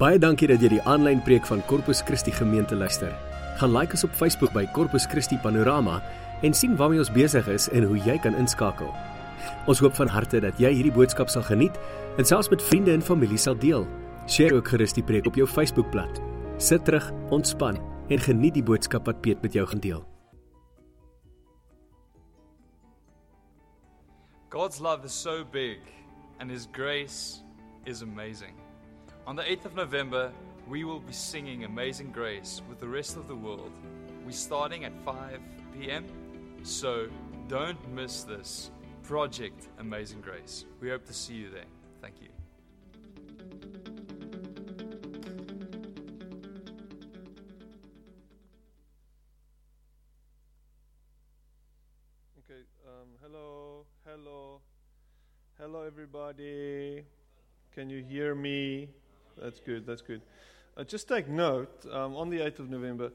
Baie dankie dat jy die aanlyn preek van Corpus Christi gemeente luister. Gaan like ons op Facebook by Corpus Christi Panorama en sien waarmee ons besig is en hoe jy kan inskakel. Ons hoop van harte dat jy hierdie boodskap sal geniet en selfs met vriende en familie sal deel. Deel ook gerus die preek op jou Facebookblad. Sit terug, ontspan en geniet die boodskap wat Piet met jou gaan deel. God's love is so big and His grace is amazing. On the 8th of November, we will be singing Amazing Grace with the rest of the world. We're starting at 5 p.m., so don't miss this project Amazing Grace. We hope to see you there. Thank you. Okay, um, hello, hello, hello, everybody. Can you hear me? That's good, that's good. Uh, just take note um, on the 8th of November,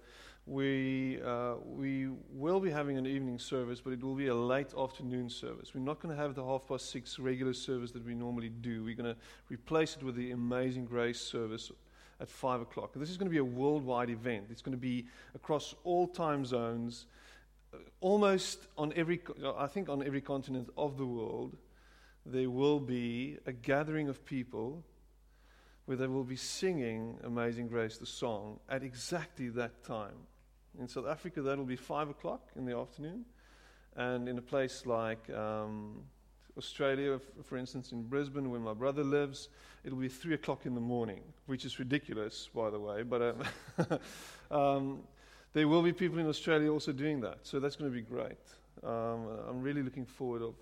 we, uh, we will be having an evening service, but it will be a late afternoon service. We're not going to have the half past six regular service that we normally do. We're going to replace it with the Amazing Grace service at 5 o'clock. This is going to be a worldwide event, it's going to be across all time zones almost on every, I think on every continent of the world, there will be a gathering of people where they will be singing Amazing Grace, the song, at exactly that time. In South Africa, that'll be 5 o'clock in the afternoon. And in a place like um, Australia, for instance, in Brisbane, where my brother lives, it'll be 3 o'clock in the morning, which is ridiculous, by the way. But um, um, there will be people in Australia also doing that, so that's going to be great. Um, I'm really looking forward of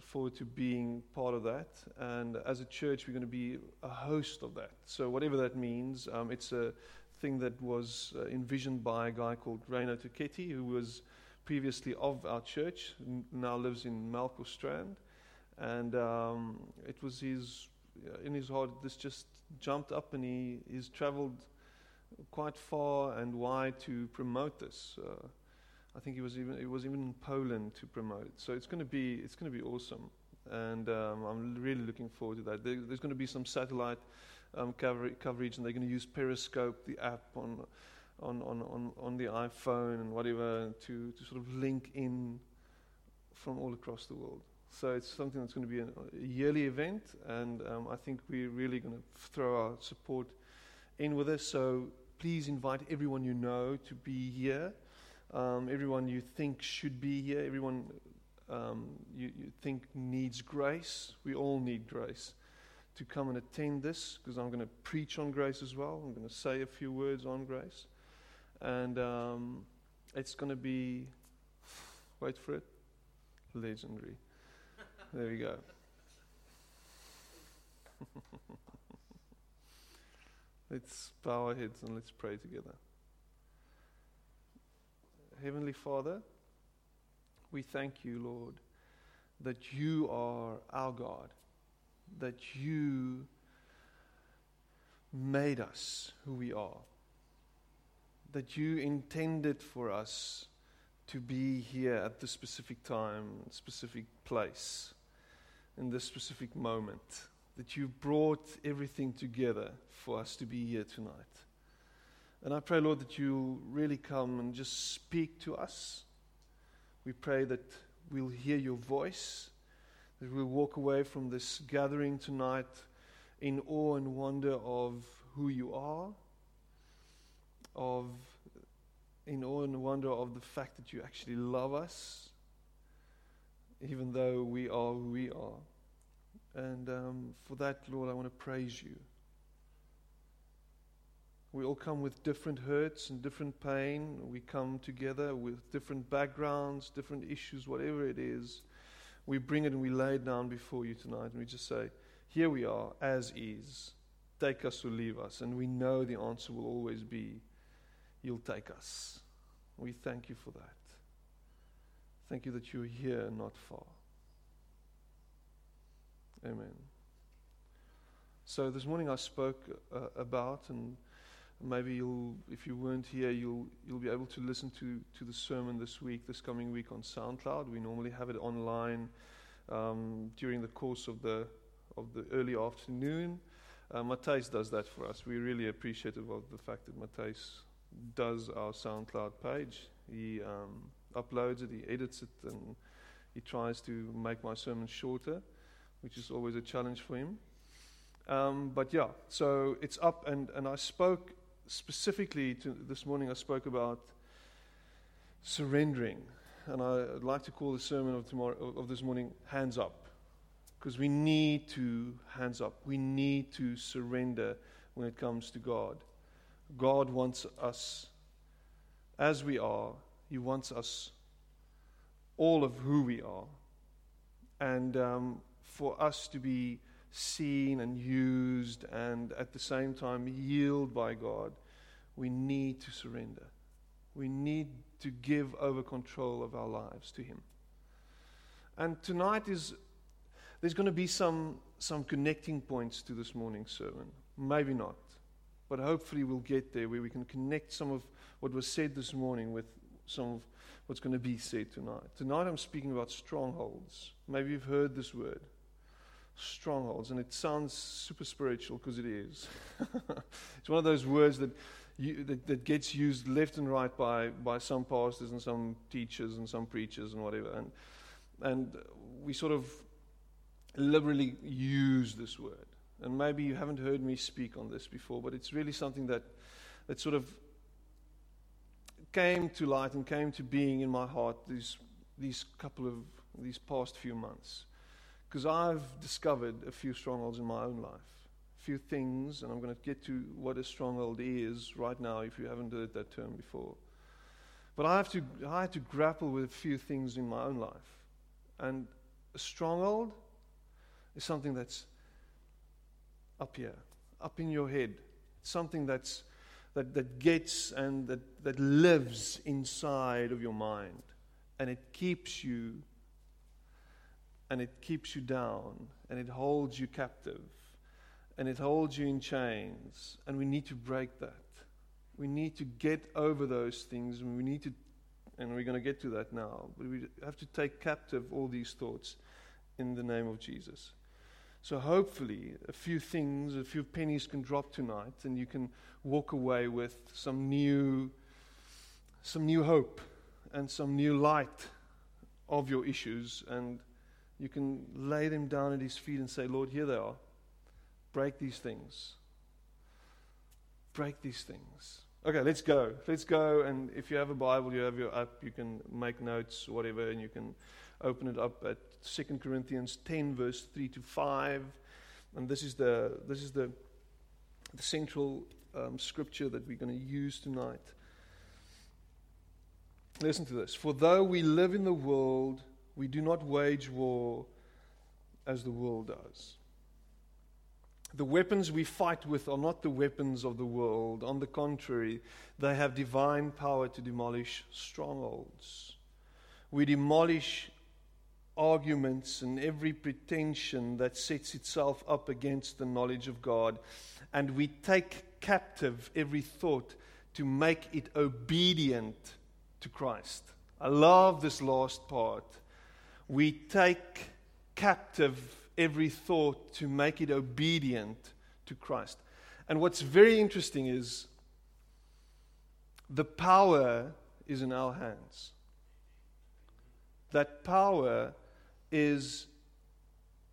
forward to being part of that, and as a church, we're going to be a host of that. So whatever that means, um, it's a thing that was uh, envisioned by a guy called Reino Tuketi, who was previously of our church, n- now lives in Melkbosstrand, and um, it was his in his heart. This just jumped up, and he he's travelled quite far and wide to promote this. Uh, I think he was even it was even in Poland to promote it. So it's going to be it's going to be awesome, and um, I'm really looking forward to that. There, there's going to be some satellite um, cover, coverage, and they're going to use Periscope, the app on on on on, on the iPhone and whatever to to sort of link in from all across the world. So it's something that's going to be a, a yearly event, and um, I think we're really going to throw our support in with us. So please invite everyone you know to be here, um, everyone you think should be here, everyone um, you, you think needs grace. We all need grace to come and attend this because I'm going to preach on grace as well. I'm going to say a few words on grace. And um, it's going to be, wait for it, legendary. There we go. let's bow our heads and let's pray together. Heavenly Father, we thank you, Lord, that you are our God, that you made us who we are, that you intended for us to be here at this specific time, specific place, in this specific moment, that you brought everything together for us to be here tonight. And I pray, Lord, that you'll really come and just speak to us. We pray that we'll hear your voice, that we'll walk away from this gathering tonight in awe and wonder of who you are, of in awe and wonder of the fact that you actually love us, even though we are who we are. And um, for that, Lord, I want to praise you. We all come with different hurts and different pain. We come together with different backgrounds, different issues, whatever it is. We bring it and we lay it down before you tonight. And we just say, Here we are, as is. Take us or leave us. And we know the answer will always be, You'll take us. We thank you for that. Thank you that you're here, not far. Amen. So this morning I spoke uh, about, and maybe you'll, if you weren't here, you'll you'll be able to listen to to the sermon this week, this coming week on SoundCloud. We normally have it online um, during the course of the of the early afternoon. Uh, Matthijs does that for us. We're really appreciative of the fact that Matthijs does our SoundCloud page. He um, uploads it, he edits it, and he tries to make my sermons shorter, which is always a challenge for him. Um, but yeah, so it's up, and, and I spoke specifically to this morning, I spoke about surrendering. And I, would like to call the sermon of, tomorrow, of this morning Hands Up. Because we need to hands up. We need to surrender when it comes to God. God wants us as we are, He wants us all of who we are. And um, for us to be seen and used and at the same time yield by God, we need to surrender. We need to give over control of our lives to Him. And tonight is there's going to be some some connecting points to this morning's sermon. Maybe not. But hopefully we'll get there where we can connect some of what was said this morning with some of what's going to be said tonight. Tonight I'm speaking about strongholds. Maybe you've heard this word strongholds, and it sounds super spiritual because it is. it's one of those words that, you, that, that gets used left and right by, by some pastors and some teachers and some preachers and whatever. And, and we sort of liberally use this word. And maybe you haven't heard me speak on this before, but it's really something that, that sort of came to light and came to being in my heart these, these couple of, these past few months. Because I've discovered a few strongholds in my own life, a few things, and I'm going to get to what a stronghold is right now if you haven't heard that term before. But I have to, I had to grapple with a few things in my own life. And a stronghold is something that's up here, up in your head. It's something that's, that, that gets and that, that lives inside of your mind. And it keeps you and it keeps you down and it holds you captive and it holds you in chains. And we need to break that. We need to get over those things and we need to, and we're going to get to that now, but we have to take captive all these thoughts in the name of Jesus. So hopefully, a few things, a few pennies can drop tonight, and you can walk away with some new, some new hope and some new light of your issues and you can lay them down at His feet and say, Lord, here they are. Break these things. Break these things. Okay, let's go. Let's go. And if you have a Bible, you have your app, you can make notes, whatever, and you can open it up at 2 Corinthians 10, verse 3 to 5. And this is the, this is the, the central um, scripture that we're going to use tonight. Listen to this. For though we live in the world, we do not wage war as the world does. The weapons we fight with are not the weapons of the world. On the contrary, they have divine power to demolish strongholds. We demolish arguments and every pretension that sets itself up against the knowledge of God, and we take captive every thought to make it obedient to Christ. I love this last part we take captive every thought to make it obedient to Christ. And what's very interesting is the power is in our hands. That power is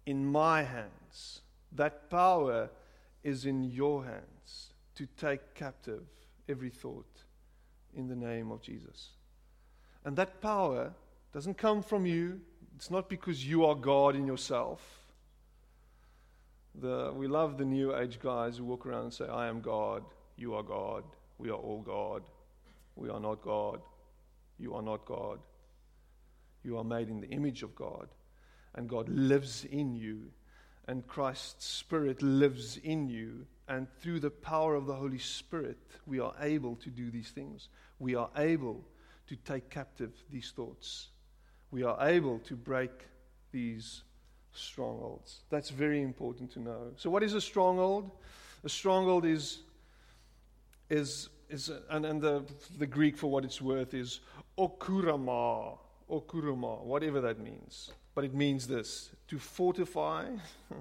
in my hands. That power is in your hands to take captive every thought in the name of Jesus. And that power doesn't come from you, it's not because you are God in yourself. The, we love the new age guys who walk around and say, I am God, you are God, we are all God. We are not God, you are not God. You are made in the image of God, and God lives in you, and Christ's Spirit lives in you. And through the power of the Holy Spirit, we are able to do these things. We are able to take captive these thoughts we are able to break these strongholds. That's very important to know. So, what is a stronghold? A stronghold is, is, is and, and the, the Greek for what it's worth is okurama, okurama, whatever that means. But it means this to fortify.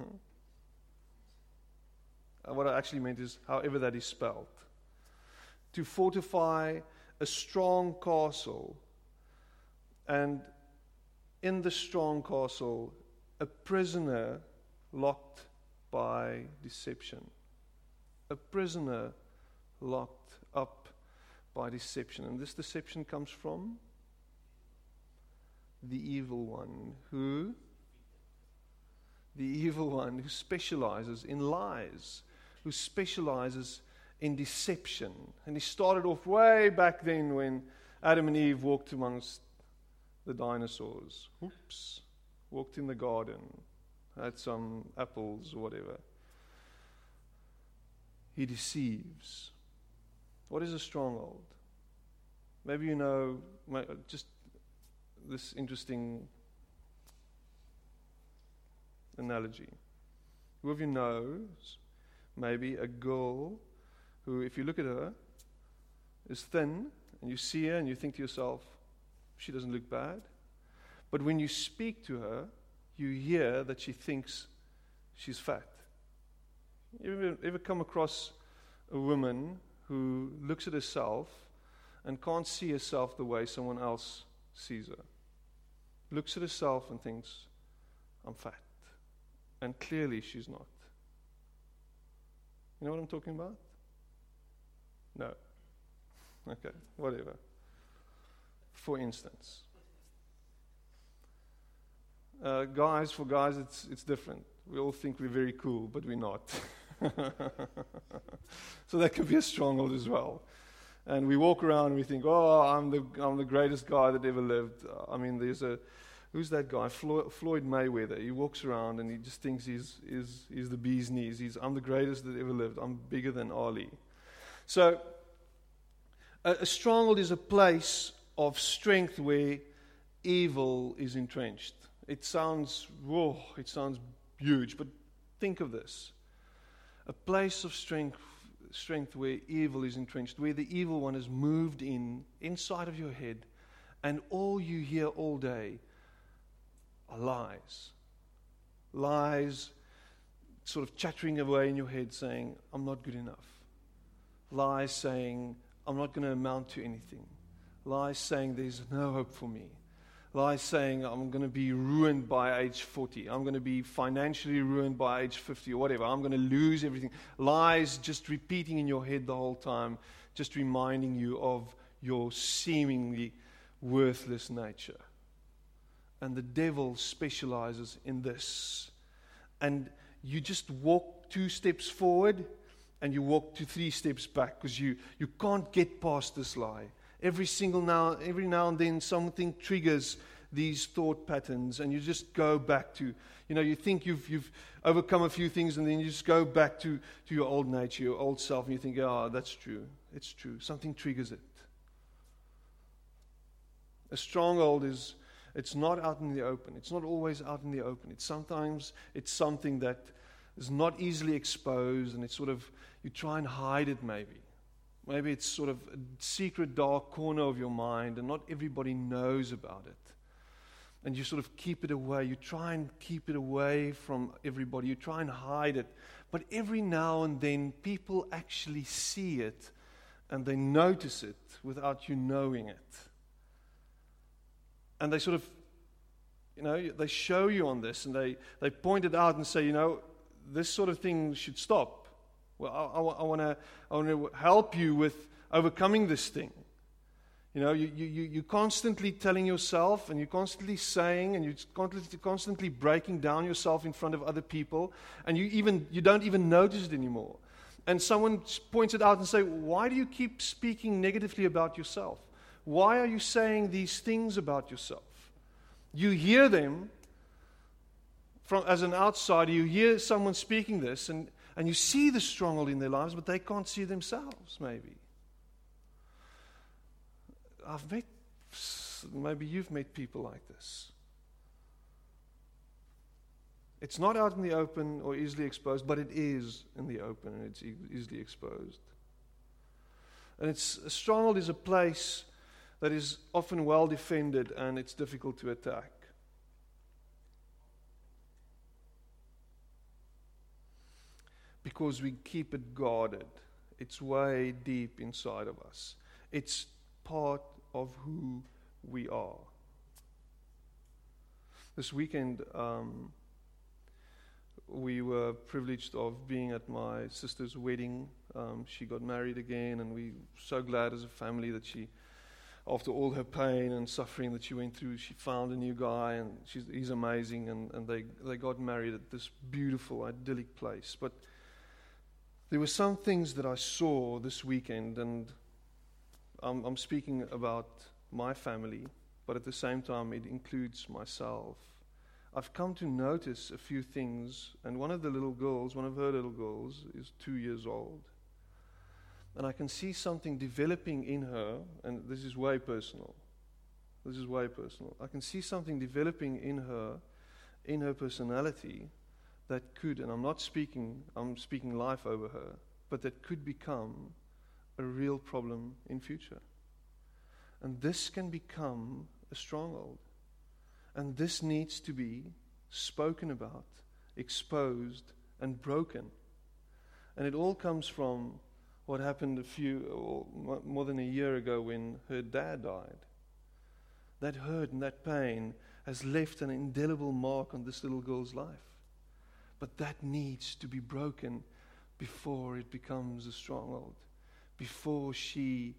Uh, what I actually meant is however that is spelled. To fortify a strong castle, and in the strong castle, a prisoner locked by deception. A prisoner locked up by deception. And this deception comes from the evil one who the evil one who specializes in lies, who specializes in deception. And he started off way back then when Adam and Eve walked amongst the dinosaurs. Oops. Walked in the garden, had some apples or whatever. He deceives. What is a stronghold? Maybe you know just this interesting analogy. Who of you knows maybe a girl who, if you look at her, is thin and you see her and you think to yourself, she doesn't look bad. But when you speak to her, you hear that she thinks she's fat. You ever, ever come across a woman who looks at herself and can't see herself the way someone else sees her? Looks at herself and thinks, I'm fat. And clearly she's not. You know what I'm talking about? No. Okay, whatever. For instance, uh, guys, for guys, it's, it's different. We all think we're very cool, but we're not. so that could be a stronghold as well. And we walk around and we think, oh, I'm the, I'm the greatest guy that ever lived. I mean, there's a, who's that guy? Floyd, Mayweather. He walks around and he just thinks he's, he's, he's the bee's knees. He's, I'm the greatest that ever lived. I'm bigger than Ali. So, a, a stronghold is a place of strength where evil is entrenched. It sounds, whoa, it sounds huge, but think of this a place of strength, strength where evil is entrenched, where the evil one has moved in inside of your head, and all you hear all day are lies. Lies sort of chattering away in your head saying, I'm not good enough. Lies saying, I'm not going to amount to anything. Lies saying, there's no hope for me. Lies saying, I'm going to be ruined by age 40. I'm going to be financially ruined by age 50 or whatever. I'm going to lose everything. Lies just repeating in your head the whole time, just reminding you of your seemingly worthless nature. And the devil specializes in this. And you just walk two steps forward and you walk two, three steps back because you, you can't get past this lie. Every single now, every now and then, something triggers these thought patterns, and you just go back to, you know, you think you've, you've overcome a few things, and then you just go back to, to your old nature, your old self, and you think, oh, that's true. It's true. Something triggers it. A stronghold is it's not out in the open. It's not always out in the open. It's sometimes it's something that is not easily exposed and it's sort of you try and hide it maybe. Maybe it's sort of a secret dark corner of your mind and not everybody knows about it. And you sort of keep it away. You try and keep it away from everybody. You try and hide it. But every now and then people actually see it and they notice it without you knowing it and they sort of, you know, they show you on this and they, they point it out and say, you know, this sort of thing should stop. Well, I, I, I want to help you with overcoming this thing. You know, you, you, you're constantly telling yourself and you're constantly saying and you're constantly, constantly breaking down yourself in front of other people and you, even, you don't even notice it anymore. And someone points it out and say, why do you keep speaking negatively about yourself? Why are you saying these things about yourself? You hear them from, as an outsider, you hear someone speaking this, and, and you see the stronghold in their lives, but they can't see themselves, maybe. I've met, maybe you've met people like this. It's not out in the open or easily exposed, but it is in the open and it's easily exposed. And it's a stronghold is a place that is often well defended and it's difficult to attack. Because we keep it guarded. It's way deep inside of us. It's part of who we are. This weekend, um, we were privileged of being at my sister's wedding. Um, she got married again, and we so glad as a family that she, after all her pain and suffering that she went through, she found a new guy, and he's amazing. And, and they they got married at this beautiful, idyllic place. But there were some things that I saw this weekend, and I'm, I'm speaking about my family, but at the same time, it includes myself. I've come to notice a few things, and one of the little girls, one of her little girls, is two years old. And I can see something developing in her, and this is way personal. This is way personal. I can see something developing in her, in her personality, that could, and I'm not speaking, I'm speaking life over her, but that could become a real problem in future. And this can become a stronghold. And this needs to be spoken about, exposed, and broken. And it all comes from what happened a few, or more than a year ago when her dad died. That hurt and that pain has left an indelible mark on this little girl's life. But that needs to be broken before it becomes a stronghold, before she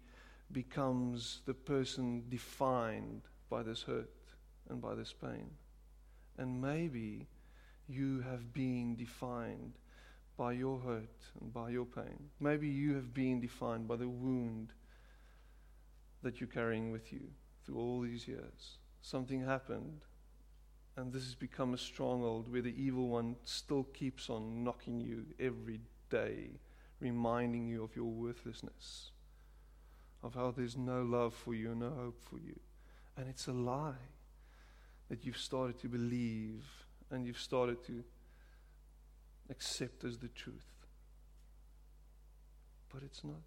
becomes the person defined by this hurt and by this pain. And maybe you have been defined by your hurt and by your pain. Maybe you have been defined by the wound that you're carrying with you through all these years. Something happened, and this has become a stronghold where the evil one still keeps on knocking you every day, reminding you of your worthlessness, of how there's no love for you, no hope for you. And it's a lie that you've started to believe and you've started to accept as the truth. But it's not.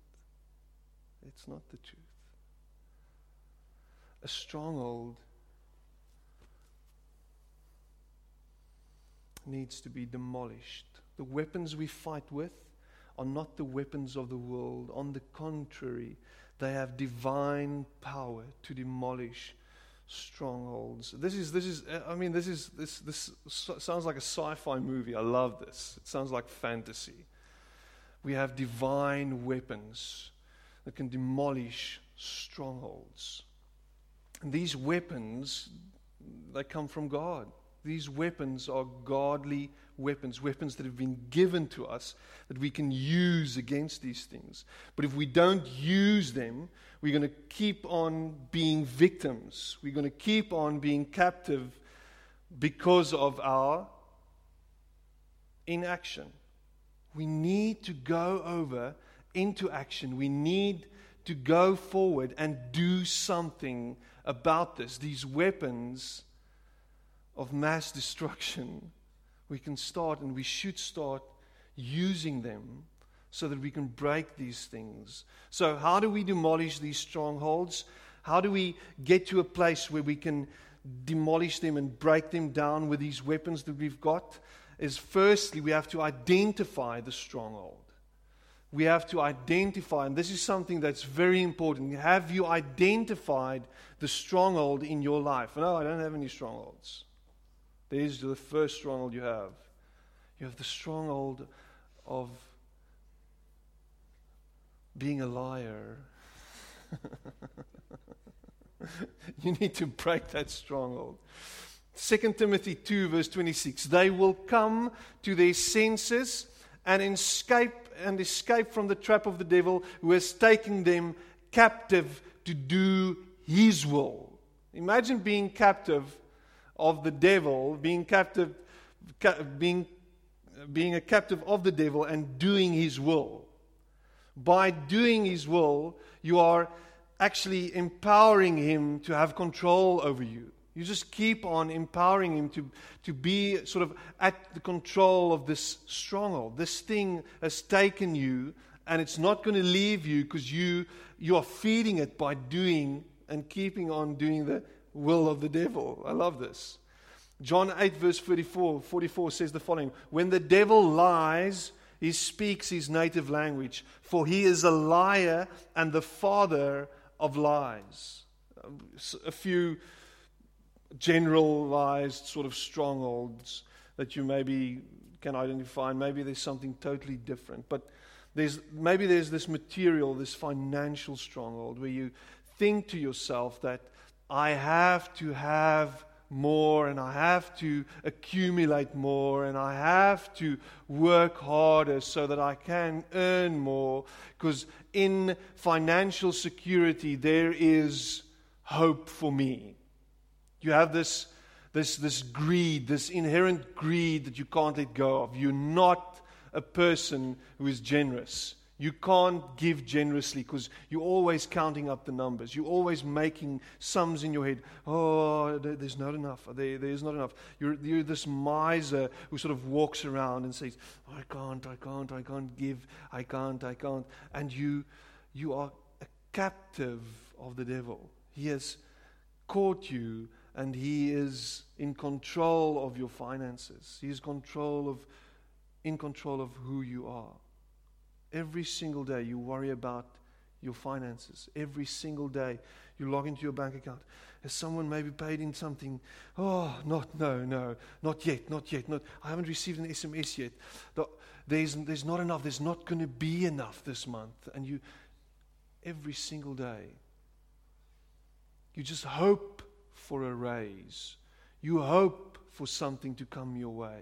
It's not the truth. A stronghold needs to be demolished. The weapons we fight with are not the weapons of the world. On the contrary, they have divine power to demolish strongholds. This is, this is, I mean, this is, this, this sounds like a sci fi movie. I love this. It sounds like fantasy. We have divine weapons that can demolish strongholds. And these weapons, they come from God. These weapons are godly weapons, weapons that have been given to us that we can use against these things. But if we don't use them, we're going to keep on being victims. We're going to keep on being captive because of our inaction. We need to go over into action. We need to go forward and do something about this. These weapons of mass destruction we can start and we should start using them so that we can break these things. So, how do we demolish these strongholds? How do we get to a place where we can demolish them and break them down with these weapons that we've got? Is firstly, we have to identify the stronghold. We have to identify, and this is something that's very important. Have you identified the stronghold in your life? No, I don't have any strongholds. There's the first stronghold you have. You have the stronghold of being a liar. you need to break that stronghold. 2 Timothy 2, verse 26. They will come to their senses and escape and escape from the trap of the devil who has taken them captive to do his will. Imagine being captive of the devil, being captive, being, being a captive of the devil and doing his will. By doing his will, you are actually empowering him to have control over you. You just keep on empowering him to, to be sort of at the control of this stronghold. This thing has taken you, and it's not going to leave you because you, you are feeding it by doing and keeping on doing the will of the devil. I love this. John 8, verse 44, 44 says the following When the devil lies, he speaks his native language, for he is a liar and the father of lies. Um, a few generalized sort of strongholds that you maybe can identify, and maybe there's something totally different. But there's, maybe there's this material, this financial stronghold, where you think to yourself that I have to have more and I have to accumulate more and I have to work harder so that I can earn more. Because in financial security, there is hope for me. You have this, this, this greed, this inherent greed that you can't let go of. You're not a person who is generous. You can't give generously because you're always counting up the numbers. You're always making sums in your head. Oh, there's not enough. There, there's not enough. You're, you're this miser who sort of walks around and says, I can't, I can't, I can't give, I can't, I can't. And you, you are a captive of the devil. He has caught you and he is in control of your finances. He is control of, in control of who you are. Every single day you worry about your finances. Every single day you log into your bank account. Has someone maybe paid in something? Oh, not, no, no, not yet, not yet. Not, I haven't received an SMS yet. There's, there's not enough. There's not going to be enough this month. And you, every single day, you just hope for a raise. You hope for something to come your way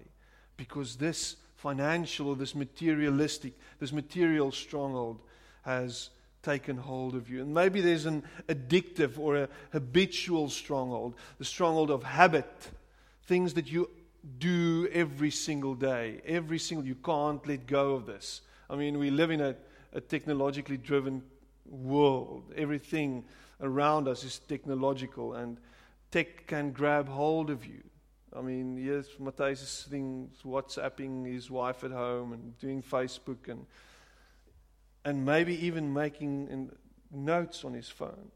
because this financial or this materialistic, this material stronghold has taken hold of you. And maybe there's an addictive or a habitual stronghold, the stronghold of habit, things that you do every single day, every single, you can't let go of this. I mean, we live in a, a technologically driven world. Everything around us is technological, and tech can grab hold of you. I mean, yes, Matthias is sitting, WhatsApping his wife at home and doing Facebook and, and maybe even making notes on his phone.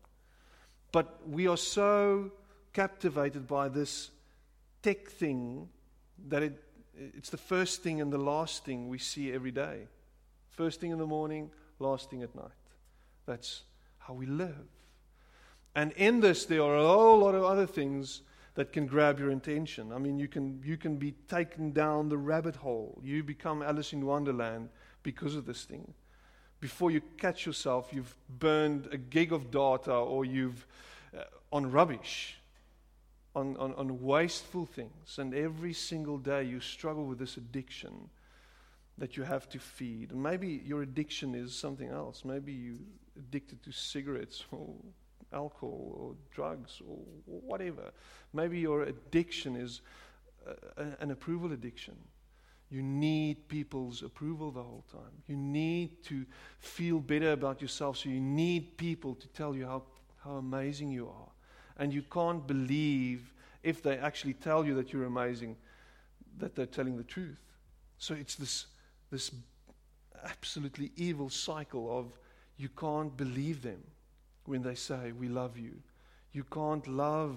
But we are so captivated by this tech thing that it, it's the first thing and the last thing we see every day. First thing in the morning, last thing at night. That's how we live. And in this, there are a whole lot of other things that can grab your attention. I mean, you can, you can be taken down the rabbit hole. You become Alice in Wonderland because of this thing. Before you catch yourself, you've burned a gig of data or you've uh, on rubbish, on, on, on wasteful things. And every single day you struggle with this addiction that you have to feed. And maybe your addiction is something else. Maybe you're addicted to cigarettes or alcohol or drugs or whatever. Maybe your addiction is a, an approval addiction. You need people's approval the whole time. You need to feel better about yourself, so you need people to tell you how, how amazing you are. And you can't believe if they actually tell you that you're amazing, that they're telling the truth. So it's this, this absolutely evil cycle of you can't believe them when they say, We love you. You can't love.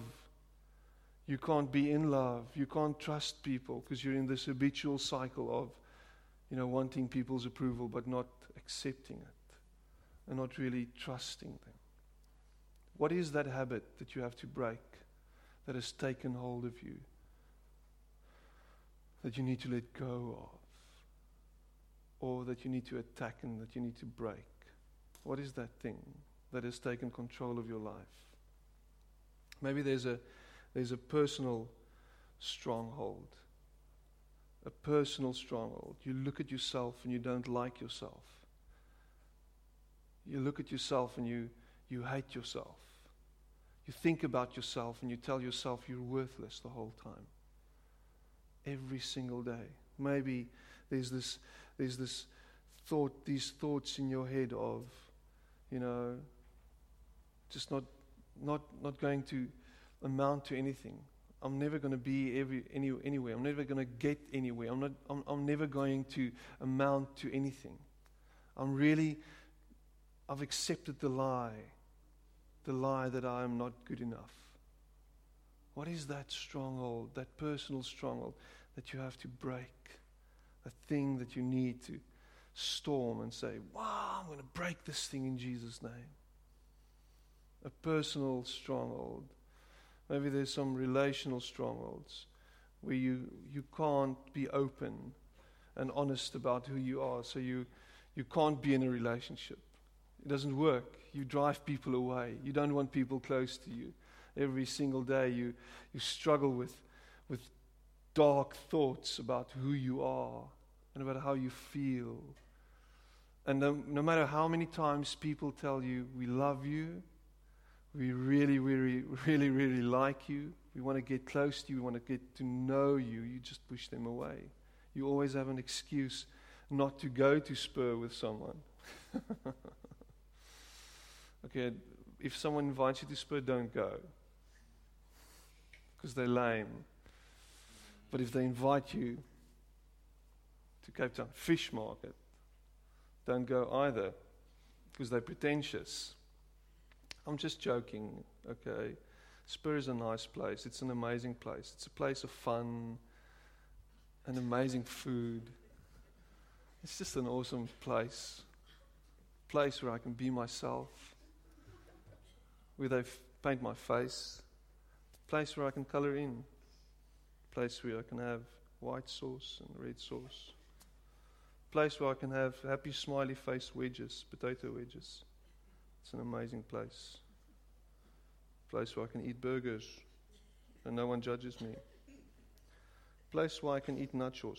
You can't be in love. You can't trust people because you're in this habitual cycle of, you know, wanting people's approval but not accepting it and not really trusting them. What is that habit that you have to break that has taken hold of you that you need to let go of? Or that you need to attack and that you need to break? What is that thing? That has taken control of your life. Maybe there's a, there's a personal stronghold. A personal stronghold. You look at yourself and you don't like yourself. You look at yourself and you, you hate yourself. You think about yourself and you tell yourself you're worthless the whole time. Every single day. Maybe there's this, there's this thought, these thoughts in your head of, you know, just not, not, not going to amount to anything. I'm never going to be every, any, anywhere. I'm never going to get anywhere. I'm, not, I'm, I'm never going to amount to anything. I'm really, I've accepted the lie, the lie that I am not good enough. What is that stronghold, that personal stronghold that you have to break? A thing that you need to storm and say, Wow, I'm going to break this thing in Jesus' name. A personal stronghold. Maybe there's some relational strongholds where you, you can't be open and honest about who you are, so you, you can't be in a relationship. It doesn't work. You drive people away. You don't want people close to you. Every single day you, you struggle with, with dark thoughts about who you are and about how you feel. And no, no matter how many times people tell you, we love you, we really, really, really, really like you, we want to get close to you, we want to get to know you, you just push them away. You always have an excuse not to go to Spur with someone. okay, if someone invites you to Spur, don't go because they're lame. But if they invite you to Cape Town Fish Market, don't go either because they're pretentious. I'm just joking, okay? Spur is a nice place. It's an amazing place. It's a place of fun and amazing food. It's just an awesome place. Place where I can be myself. Where they paint my face. Place where I can color in. Place where I can have white sauce and red sauce. Place where I can have happy smiley face wedges, potato wedges. It's an amazing place. Place where I can eat burgers and no one judges me. Place where I can eat nachos.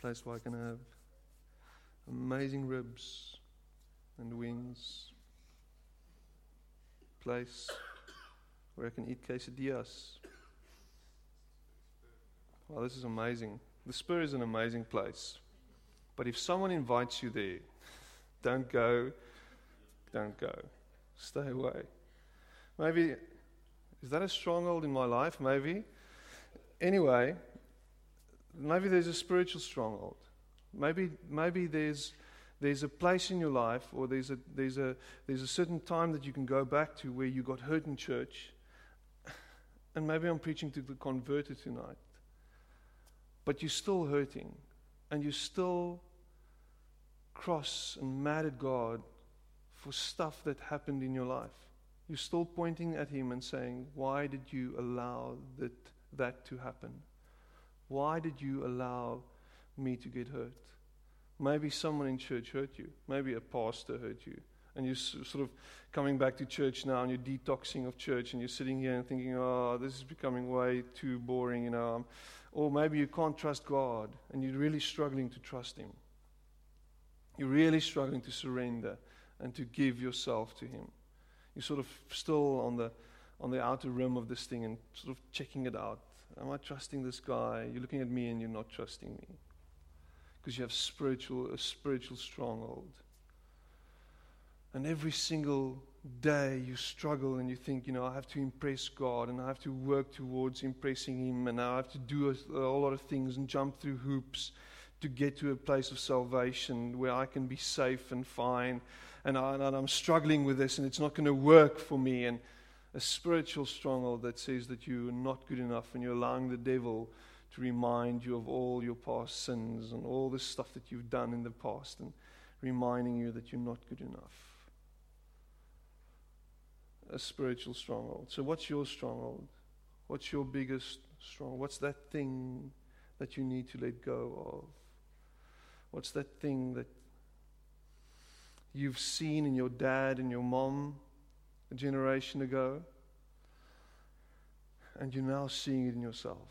Place where I can have amazing ribs and wings. Place where I can eat quesadillas. Wow, this is amazing. The Spur is an amazing place. But if someone invites you there, don't go, don't go. Stay away. Maybe, is that a stronghold in my life? Maybe. Anyway, maybe there's a spiritual stronghold. Maybe, maybe there's, there's a place in your life or there's a, there's, a, there's a certain time that you can go back to where you got hurt in church. And maybe I'm preaching to the converted tonight. But you're still hurting and you're still cross and mad at God for stuff that happened in your life. You're still pointing at Him and saying, Why did you allow that, that to happen? Why did you allow me to get hurt? Maybe someone in church hurt you. Maybe a pastor hurt you. And you're sort of coming back to church now and you're detoxing of church and you're sitting here and thinking, oh, this is becoming way too boring, you know. Or maybe you can't trust God and you're really struggling to trust Him. You're really struggling to surrender and to give yourself to Him. You're sort of still on the, on the outer rim of this thing and sort of checking it out. Am I trusting this guy? You're looking at me and you're not trusting me. Because you have spiritual, a spiritual stronghold. And every single day you struggle and you think, you know, I have to impress God and I have to work towards impressing Him and I have to do a, a whole lot of things and jump through hoops to get to a place of salvation where I can be safe and fine. And, I, and I'm struggling with this and it's not going to work for me. And a spiritual stronghold that says that you're not good enough and you're allowing the devil to remind you of all your past sins and all the stuff that you've done in the past and reminding you that you're not good enough a spiritual stronghold. So, what's your stronghold? What's your biggest stronghold? What's that thing that you need to let go of? What's that thing that you've seen in your dad and your mom a generation ago, and you're now seeing it in yourself?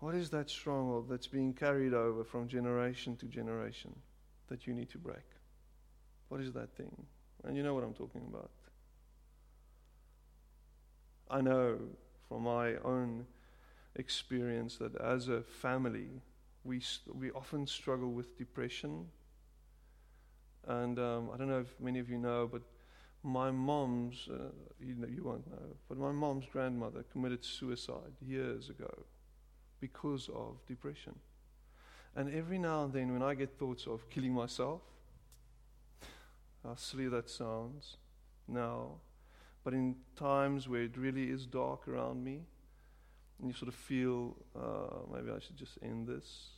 What is that stronghold that's being carried over from generation to generation that you need to break? What is that thing? And you know what I'm talking about. I know from my own experience that as a family, we, we often struggle with depression. And um, I don't know if many of you know, but my mom's, uh, you, know, you won't know, but my mom's grandmother committed suicide years ago because of depression. And every now and then, when I get thoughts of killing myself, how silly that sounds now, but in times where it really is dark around me, and you sort of feel, uh, maybe I should just end this.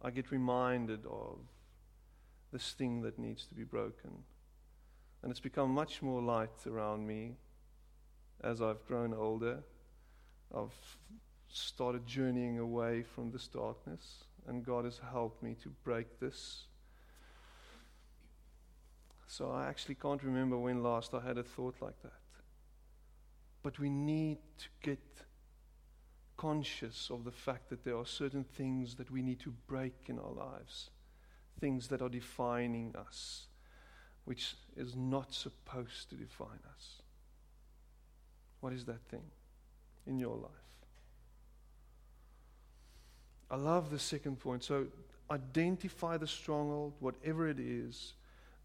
I get reminded of this thing that needs to be broken. And it's become much more light around me as I've grown older. I've started journeying away from this darkness, and God has helped me to break this. So I actually can't remember when last I had a thought like that. But we need to get conscious of the fact that there are certain things that we need to break in our lives, things that are defining us, which is not supposed to define us. What is that thing in your life? I love the second point. So identify the stronghold, whatever it is.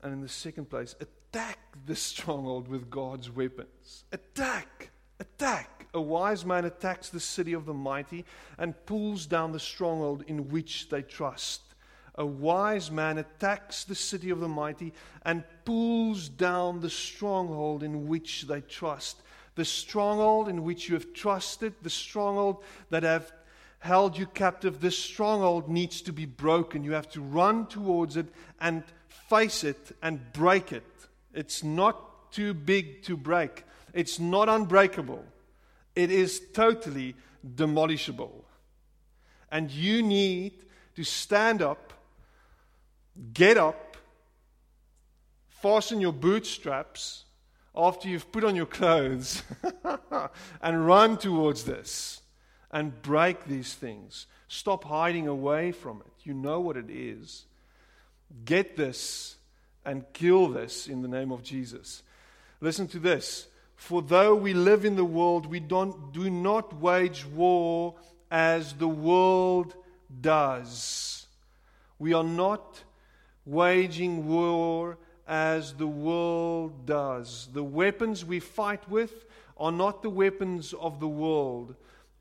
And in the second place, attack the stronghold with God's weapons. Attack! Attack! A wise man attacks the city of the mighty and pulls down the stronghold in which they trust. A wise man attacks the city of the mighty and pulls down the stronghold in which they trust. The stronghold in which you have trusted, the stronghold that have held you captive, this stronghold needs to be broken. You have to run towards it and face it and break it. It's not too big to break, it's not unbreakable. It is totally demolishable. And you need to stand up, get up, fasten your bootstraps after you've put on your clothes, and run towards this and break these things. Stop hiding away from it. You know what it is. Get this and kill this in the name of Jesus. Listen to this. For though we live in the world, we don't, do not wage war as the world does. We are not waging war as the world does. The weapons we fight with are not the weapons of the world.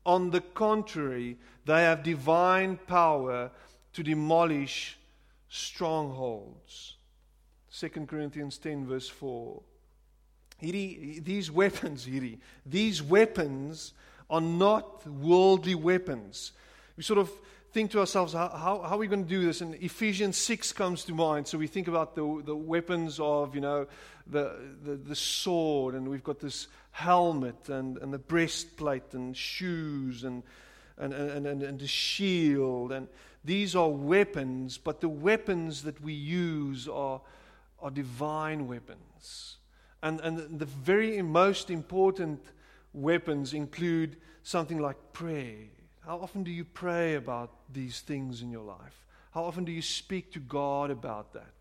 On the contrary, they have divine power to demolish strongholds. 2 Corinthians 10, verse 4. these weapons, hierdie, these weapons are not worldly weapons. We sort of think to ourselves, how, how, are we going to do this? And Ephesians 6 comes to mind. So we think about the, the weapons of, you know, the, the, the sword, and we've got this helmet and, and the breastplate and shoes and, and, and, and, and the shield. And these are weapons, but the weapons that we use are, are divine weapons. And, and the very most important weapons include something like prayer. How often do you pray about these things in your life? How often do you speak to God about that?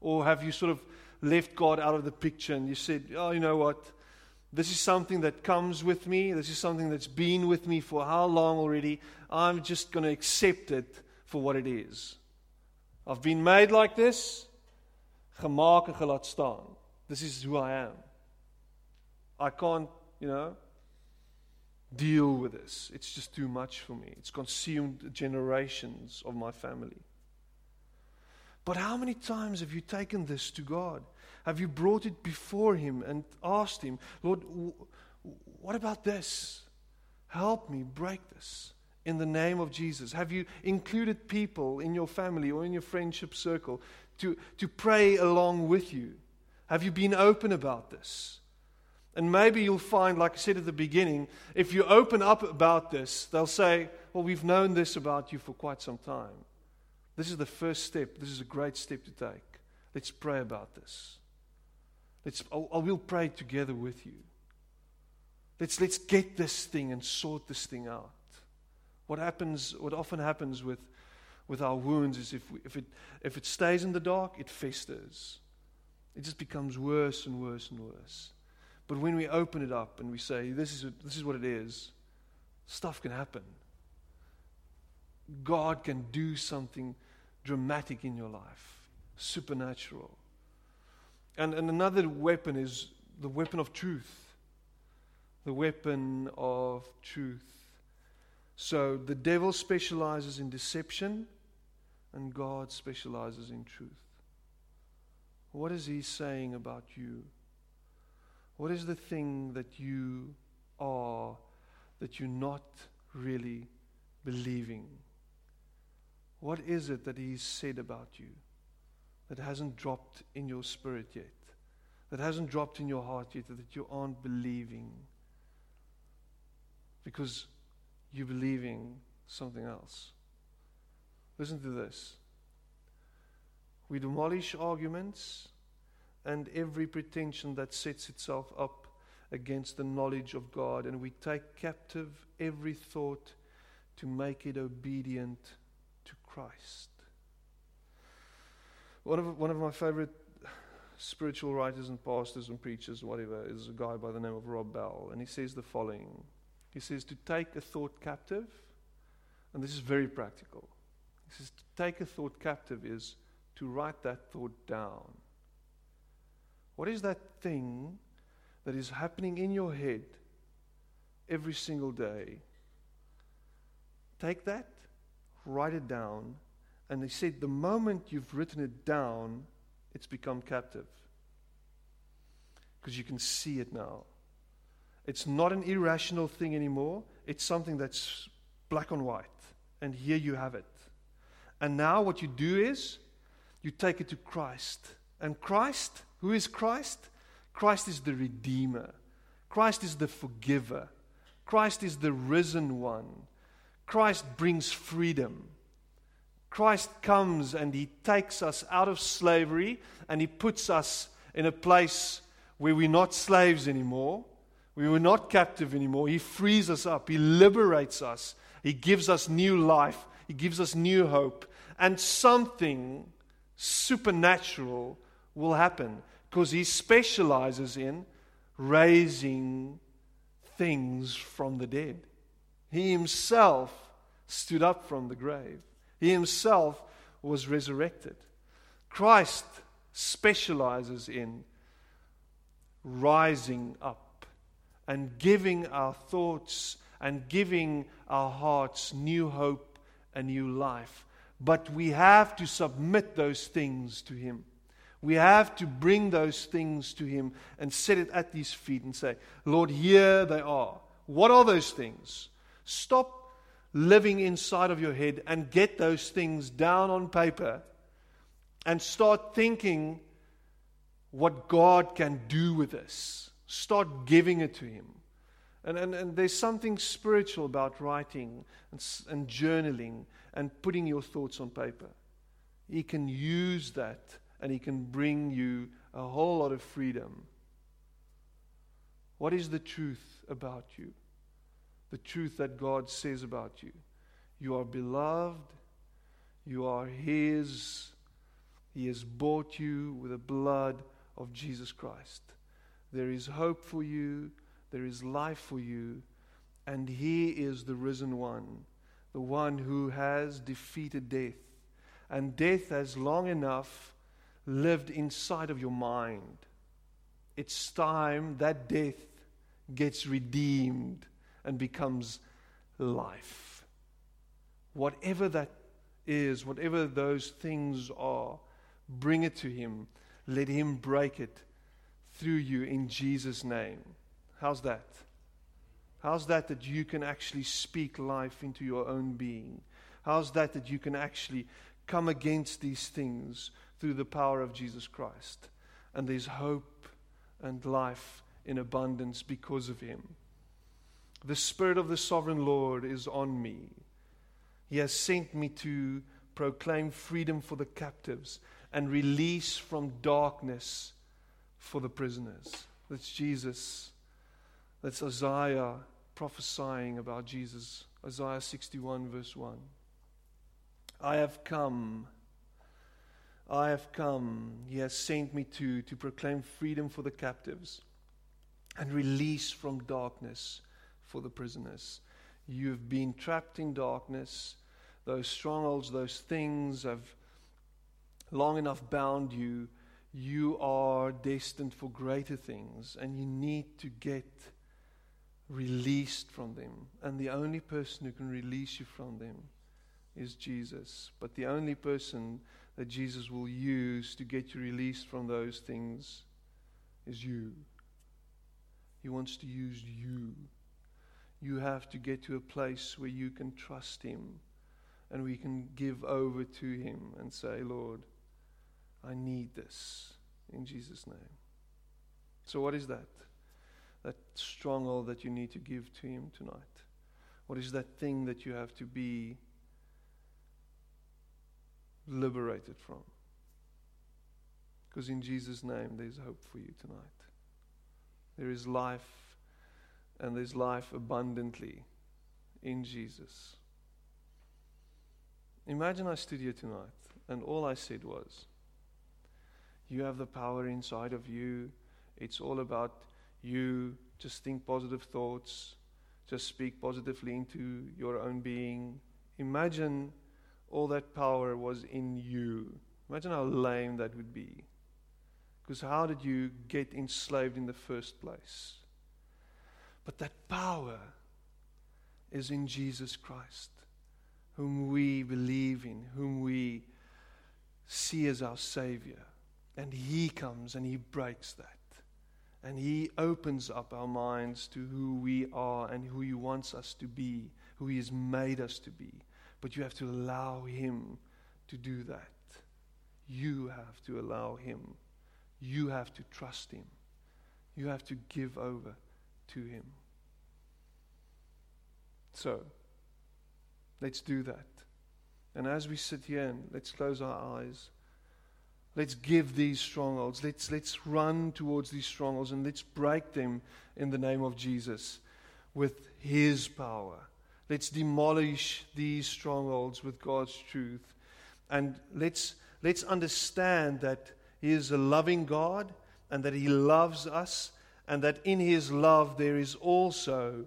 Or have you sort of left God out of the picture and you said, oh, you know what? This is something that comes with me. This is something that's been with me for how long already? I'm just going to accept it for what it is. I've been made like this. This is who I am. I can't, you know, deal with this. It's just too much for me. It's consumed generations of my family. But how many times have you taken this to God? Have you brought it before Him and asked Him, Lord, what about this? Help me break this in the name of Jesus. Have you included people in your family or in your friendship circle to, to pray along with you? Have you been open about this? And maybe you'll find, like I said at the beginning, if you open up about this, they'll say, Well, we've known this about you for quite some time. This is the first step. This is a great step to take. Let's pray about this. Let's, I will pray together with you. Let's, let's get this thing and sort this thing out. What happens, what often happens with, with our wounds is if, we, if, it, if it stays in the dark, it festers. It just becomes worse and worse and worse. But when we open it up and we say, this is, this is what it is, stuff can happen. God can do something dramatic in your life, supernatural. And, and another weapon is the weapon of truth. The weapon of truth. So the devil specializes in deception, and God specializes in truth. What is he saying about you? What is the thing that you are that you're not really believing? What is it that He's said about you that hasn't dropped in your spirit yet? That hasn't dropped in your heart yet, that you aren't believing? Because you're believing something else. Listen to this. We demolish arguments and every pretension that sets itself up against the knowledge of God, and we take captive every thought to make it obedient to Christ. One of, one of my favorite spiritual writers and pastors and preachers, whatever, is a guy by the name of Rob Bell, and he says the following He says, To take a thought captive, and this is very practical. He says, To take a thought captive is to write that thought down. What is that thing that is happening in your head every single day? Take that, write it down, and he said, the moment you've written it down, it's become captive. Because you can see it now. It's not an irrational thing anymore, it's something that's black and white. And here you have it. And now what you do is you take it to Christ. And Christ, who is Christ? Christ is the Redeemer. Christ is the Forgiver. Christ is the risen one. Christ brings freedom. Christ comes and he takes us out of slavery and he puts us in a place where we're not slaves anymore. We were not captive anymore. He frees us up. He liberates us. He gives us new life. He gives us new hope. And something supernatural will happen because he specializes in raising things from the dead. He himself stood up from the grave, he himself was resurrected. Christ specializes in rising up and giving our thoughts and giving our hearts new hope and new life. But we have to submit those things to Him. We have to bring those things to Him and set it at His feet and say, Lord, here they are. What are those things? Stop living inside of your head and get those things down on paper and start thinking what God can do with this. Start giving it to Him. And, and, and there's something spiritual about writing and, and journaling and putting your thoughts on paper. He can use that and He can bring you a whole lot of freedom. What is the truth about you? The truth that God says about you. You are beloved, you are His. He has bought you with the blood of Jesus Christ. There is hope for you, there is life for you, and He is the risen one the one who has defeated death. And death has long enough lived inside of your mind. It's time that death gets redeemed and becomes life. Whatever that is, whatever those things are, bring it to Him. Let Him break it through you in Jesus' name. How's that? How's that that you can actually speak life into your own being? How's that that you can actually come against these things through the power of Jesus Christ? And there's hope and life in abundance because of Him. The Spirit of the Sovereign Lord is on me. He has sent me to proclaim freedom for the captives and release from darkness for the prisoners. That's Jesus. That's Isaiah prophesying about Jesus. Isaiah 61, verse 1. I have come. I have come. He has sent me to, to proclaim freedom for the captives and release from darkness for the prisoners. You've been trapped in darkness. Those strongholds, those things have long enough bound you. You are destined for greater things, and you need to get released from them. And the only person who can release you from them is Jesus. But the only person that Jesus will use to get you released from those things is you. He wants to use you. You have to get to a place where you can trust Him and we can give over to Him and say, Lord, I need this in Jesus' name. So, what is that? That stronghold that you need to give to Him tonight? What is that thing that you have to be liberated from? Because in Jesus' name, there's hope for you tonight. There is life, and there's life abundantly in Jesus. Imagine I stood here tonight, and all I said was, You have the power inside of you. It's all about you. Just think positive thoughts, just speak positively into your own being. Imagine all that power was in you. Imagine how lame that would be. Because how did you get enslaved in the first place? But that power is in Jesus Christ, whom we believe in, whom we see as our Savior. And He comes and He breaks that. And He opens up our minds to who we are and who He wants us to be, who He has made us to be. But you have to allow Him to do that. You have to allow Him. You have to trust Him. You have to give over to Him. So, let's do that. And as we sit here and let's close our eyes, let's give these strongholds. Let's, let's run towards these strongholds and let's break them in the name of Jesus with His power. Let's demolish these strongholds with God's truth. And let's, let's understand that He is a loving God and that He loves us, and that in His love there is also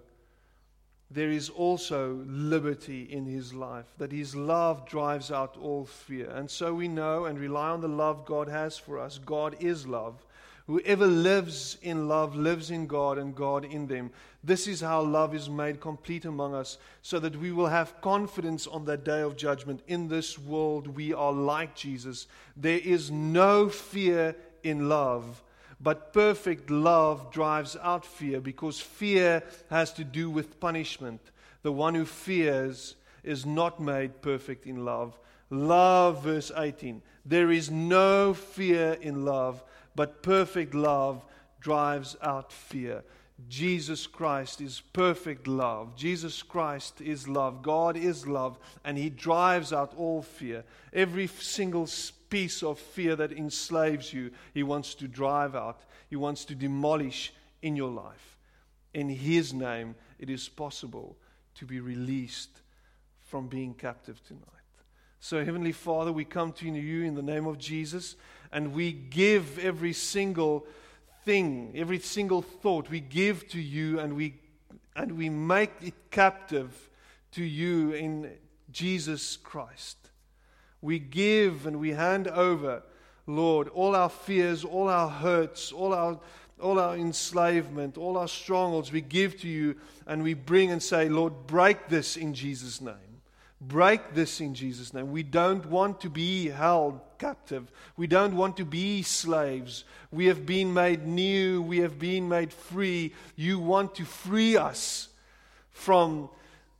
there is also liberty in his life, that his love drives out all fear. And so we know and rely on the love God has for us. God is love. Whoever lives in love lives in God and God in them. This is how love is made complete among us, so that we will have confidence on that day of judgment. In this world, we are like Jesus. There is no fear in love but perfect love drives out fear because fear has to do with punishment. The one who fears is not made perfect in love. Love, verse 18. There is no fear in love, but perfect love drives out fear. Jesus Christ is perfect love. Jesus Christ is love. God is love, and He drives out all fear. Every single piece of fear that enslaves you, He wants to drive out, He wants to demolish in your life. In His name, it is possible to be released from being captive tonight. So, Heavenly Father, we come to you in the name of Jesus, and we give every single thing, every single thought, we give to you, and we, and we make it captive to you in Jesus Christ. We give and we hand over, Lord, all our fears, all our hurts, all our, all our enslavement, all our strongholds, we give to you and we bring and say, Lord, break this in Jesus' name. Break this in Jesus' name. We don't want to be held captive. We don't want to be slaves. We have been made new. We have been made free. You want to free us from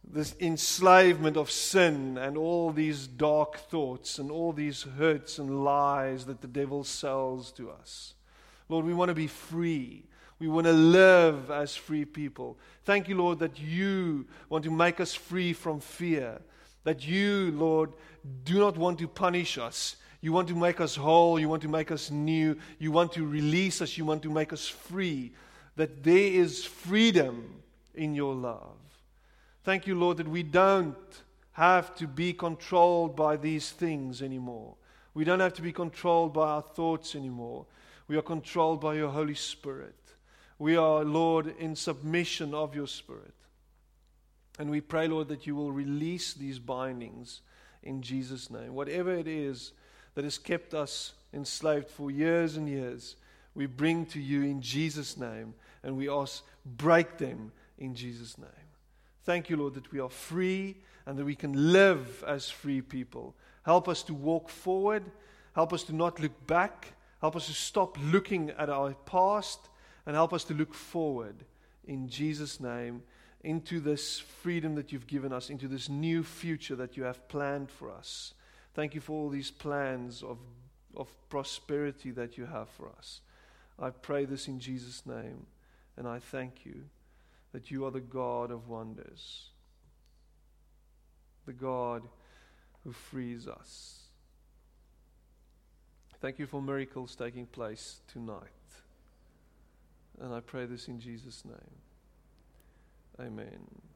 this enslavement of sin and all these dark thoughts and all these hurts and lies that the devil sells to us. Lord, we want to be free. We want to live as free people. Thank you, Lord, that you want to make us free from fear. That you, Lord, do not want to punish us. You want to make us whole. You want to make us new. You want to release us. You want to make us free. That there is freedom in your love. Thank you, Lord, that we don't have to be controlled by these things anymore. We don't have to be controlled by our thoughts anymore. We are controlled by your Holy Spirit. We are, Lord, in submission of your Spirit. And we pray, Lord, that you will release these bindings in Jesus' name. Whatever it is that has kept us enslaved for years and years, we bring to you in Jesus' name and we ask, break them in Jesus' name. Thank you, Lord, that we are free and that we can live as free people. Help us to walk forward. Help us to not look back. Help us to stop looking at our past and help us to look forward. In Jesus' name, into this freedom that you've given us, into this new future that you have planned for us. Thank you for all these plans of, of prosperity that you have for us. I pray this in Jesus' name, and I thank you that you are the God of wonders, the God who frees us. Thank you for miracles taking place tonight. And I pray this in Jesus' name. Amen.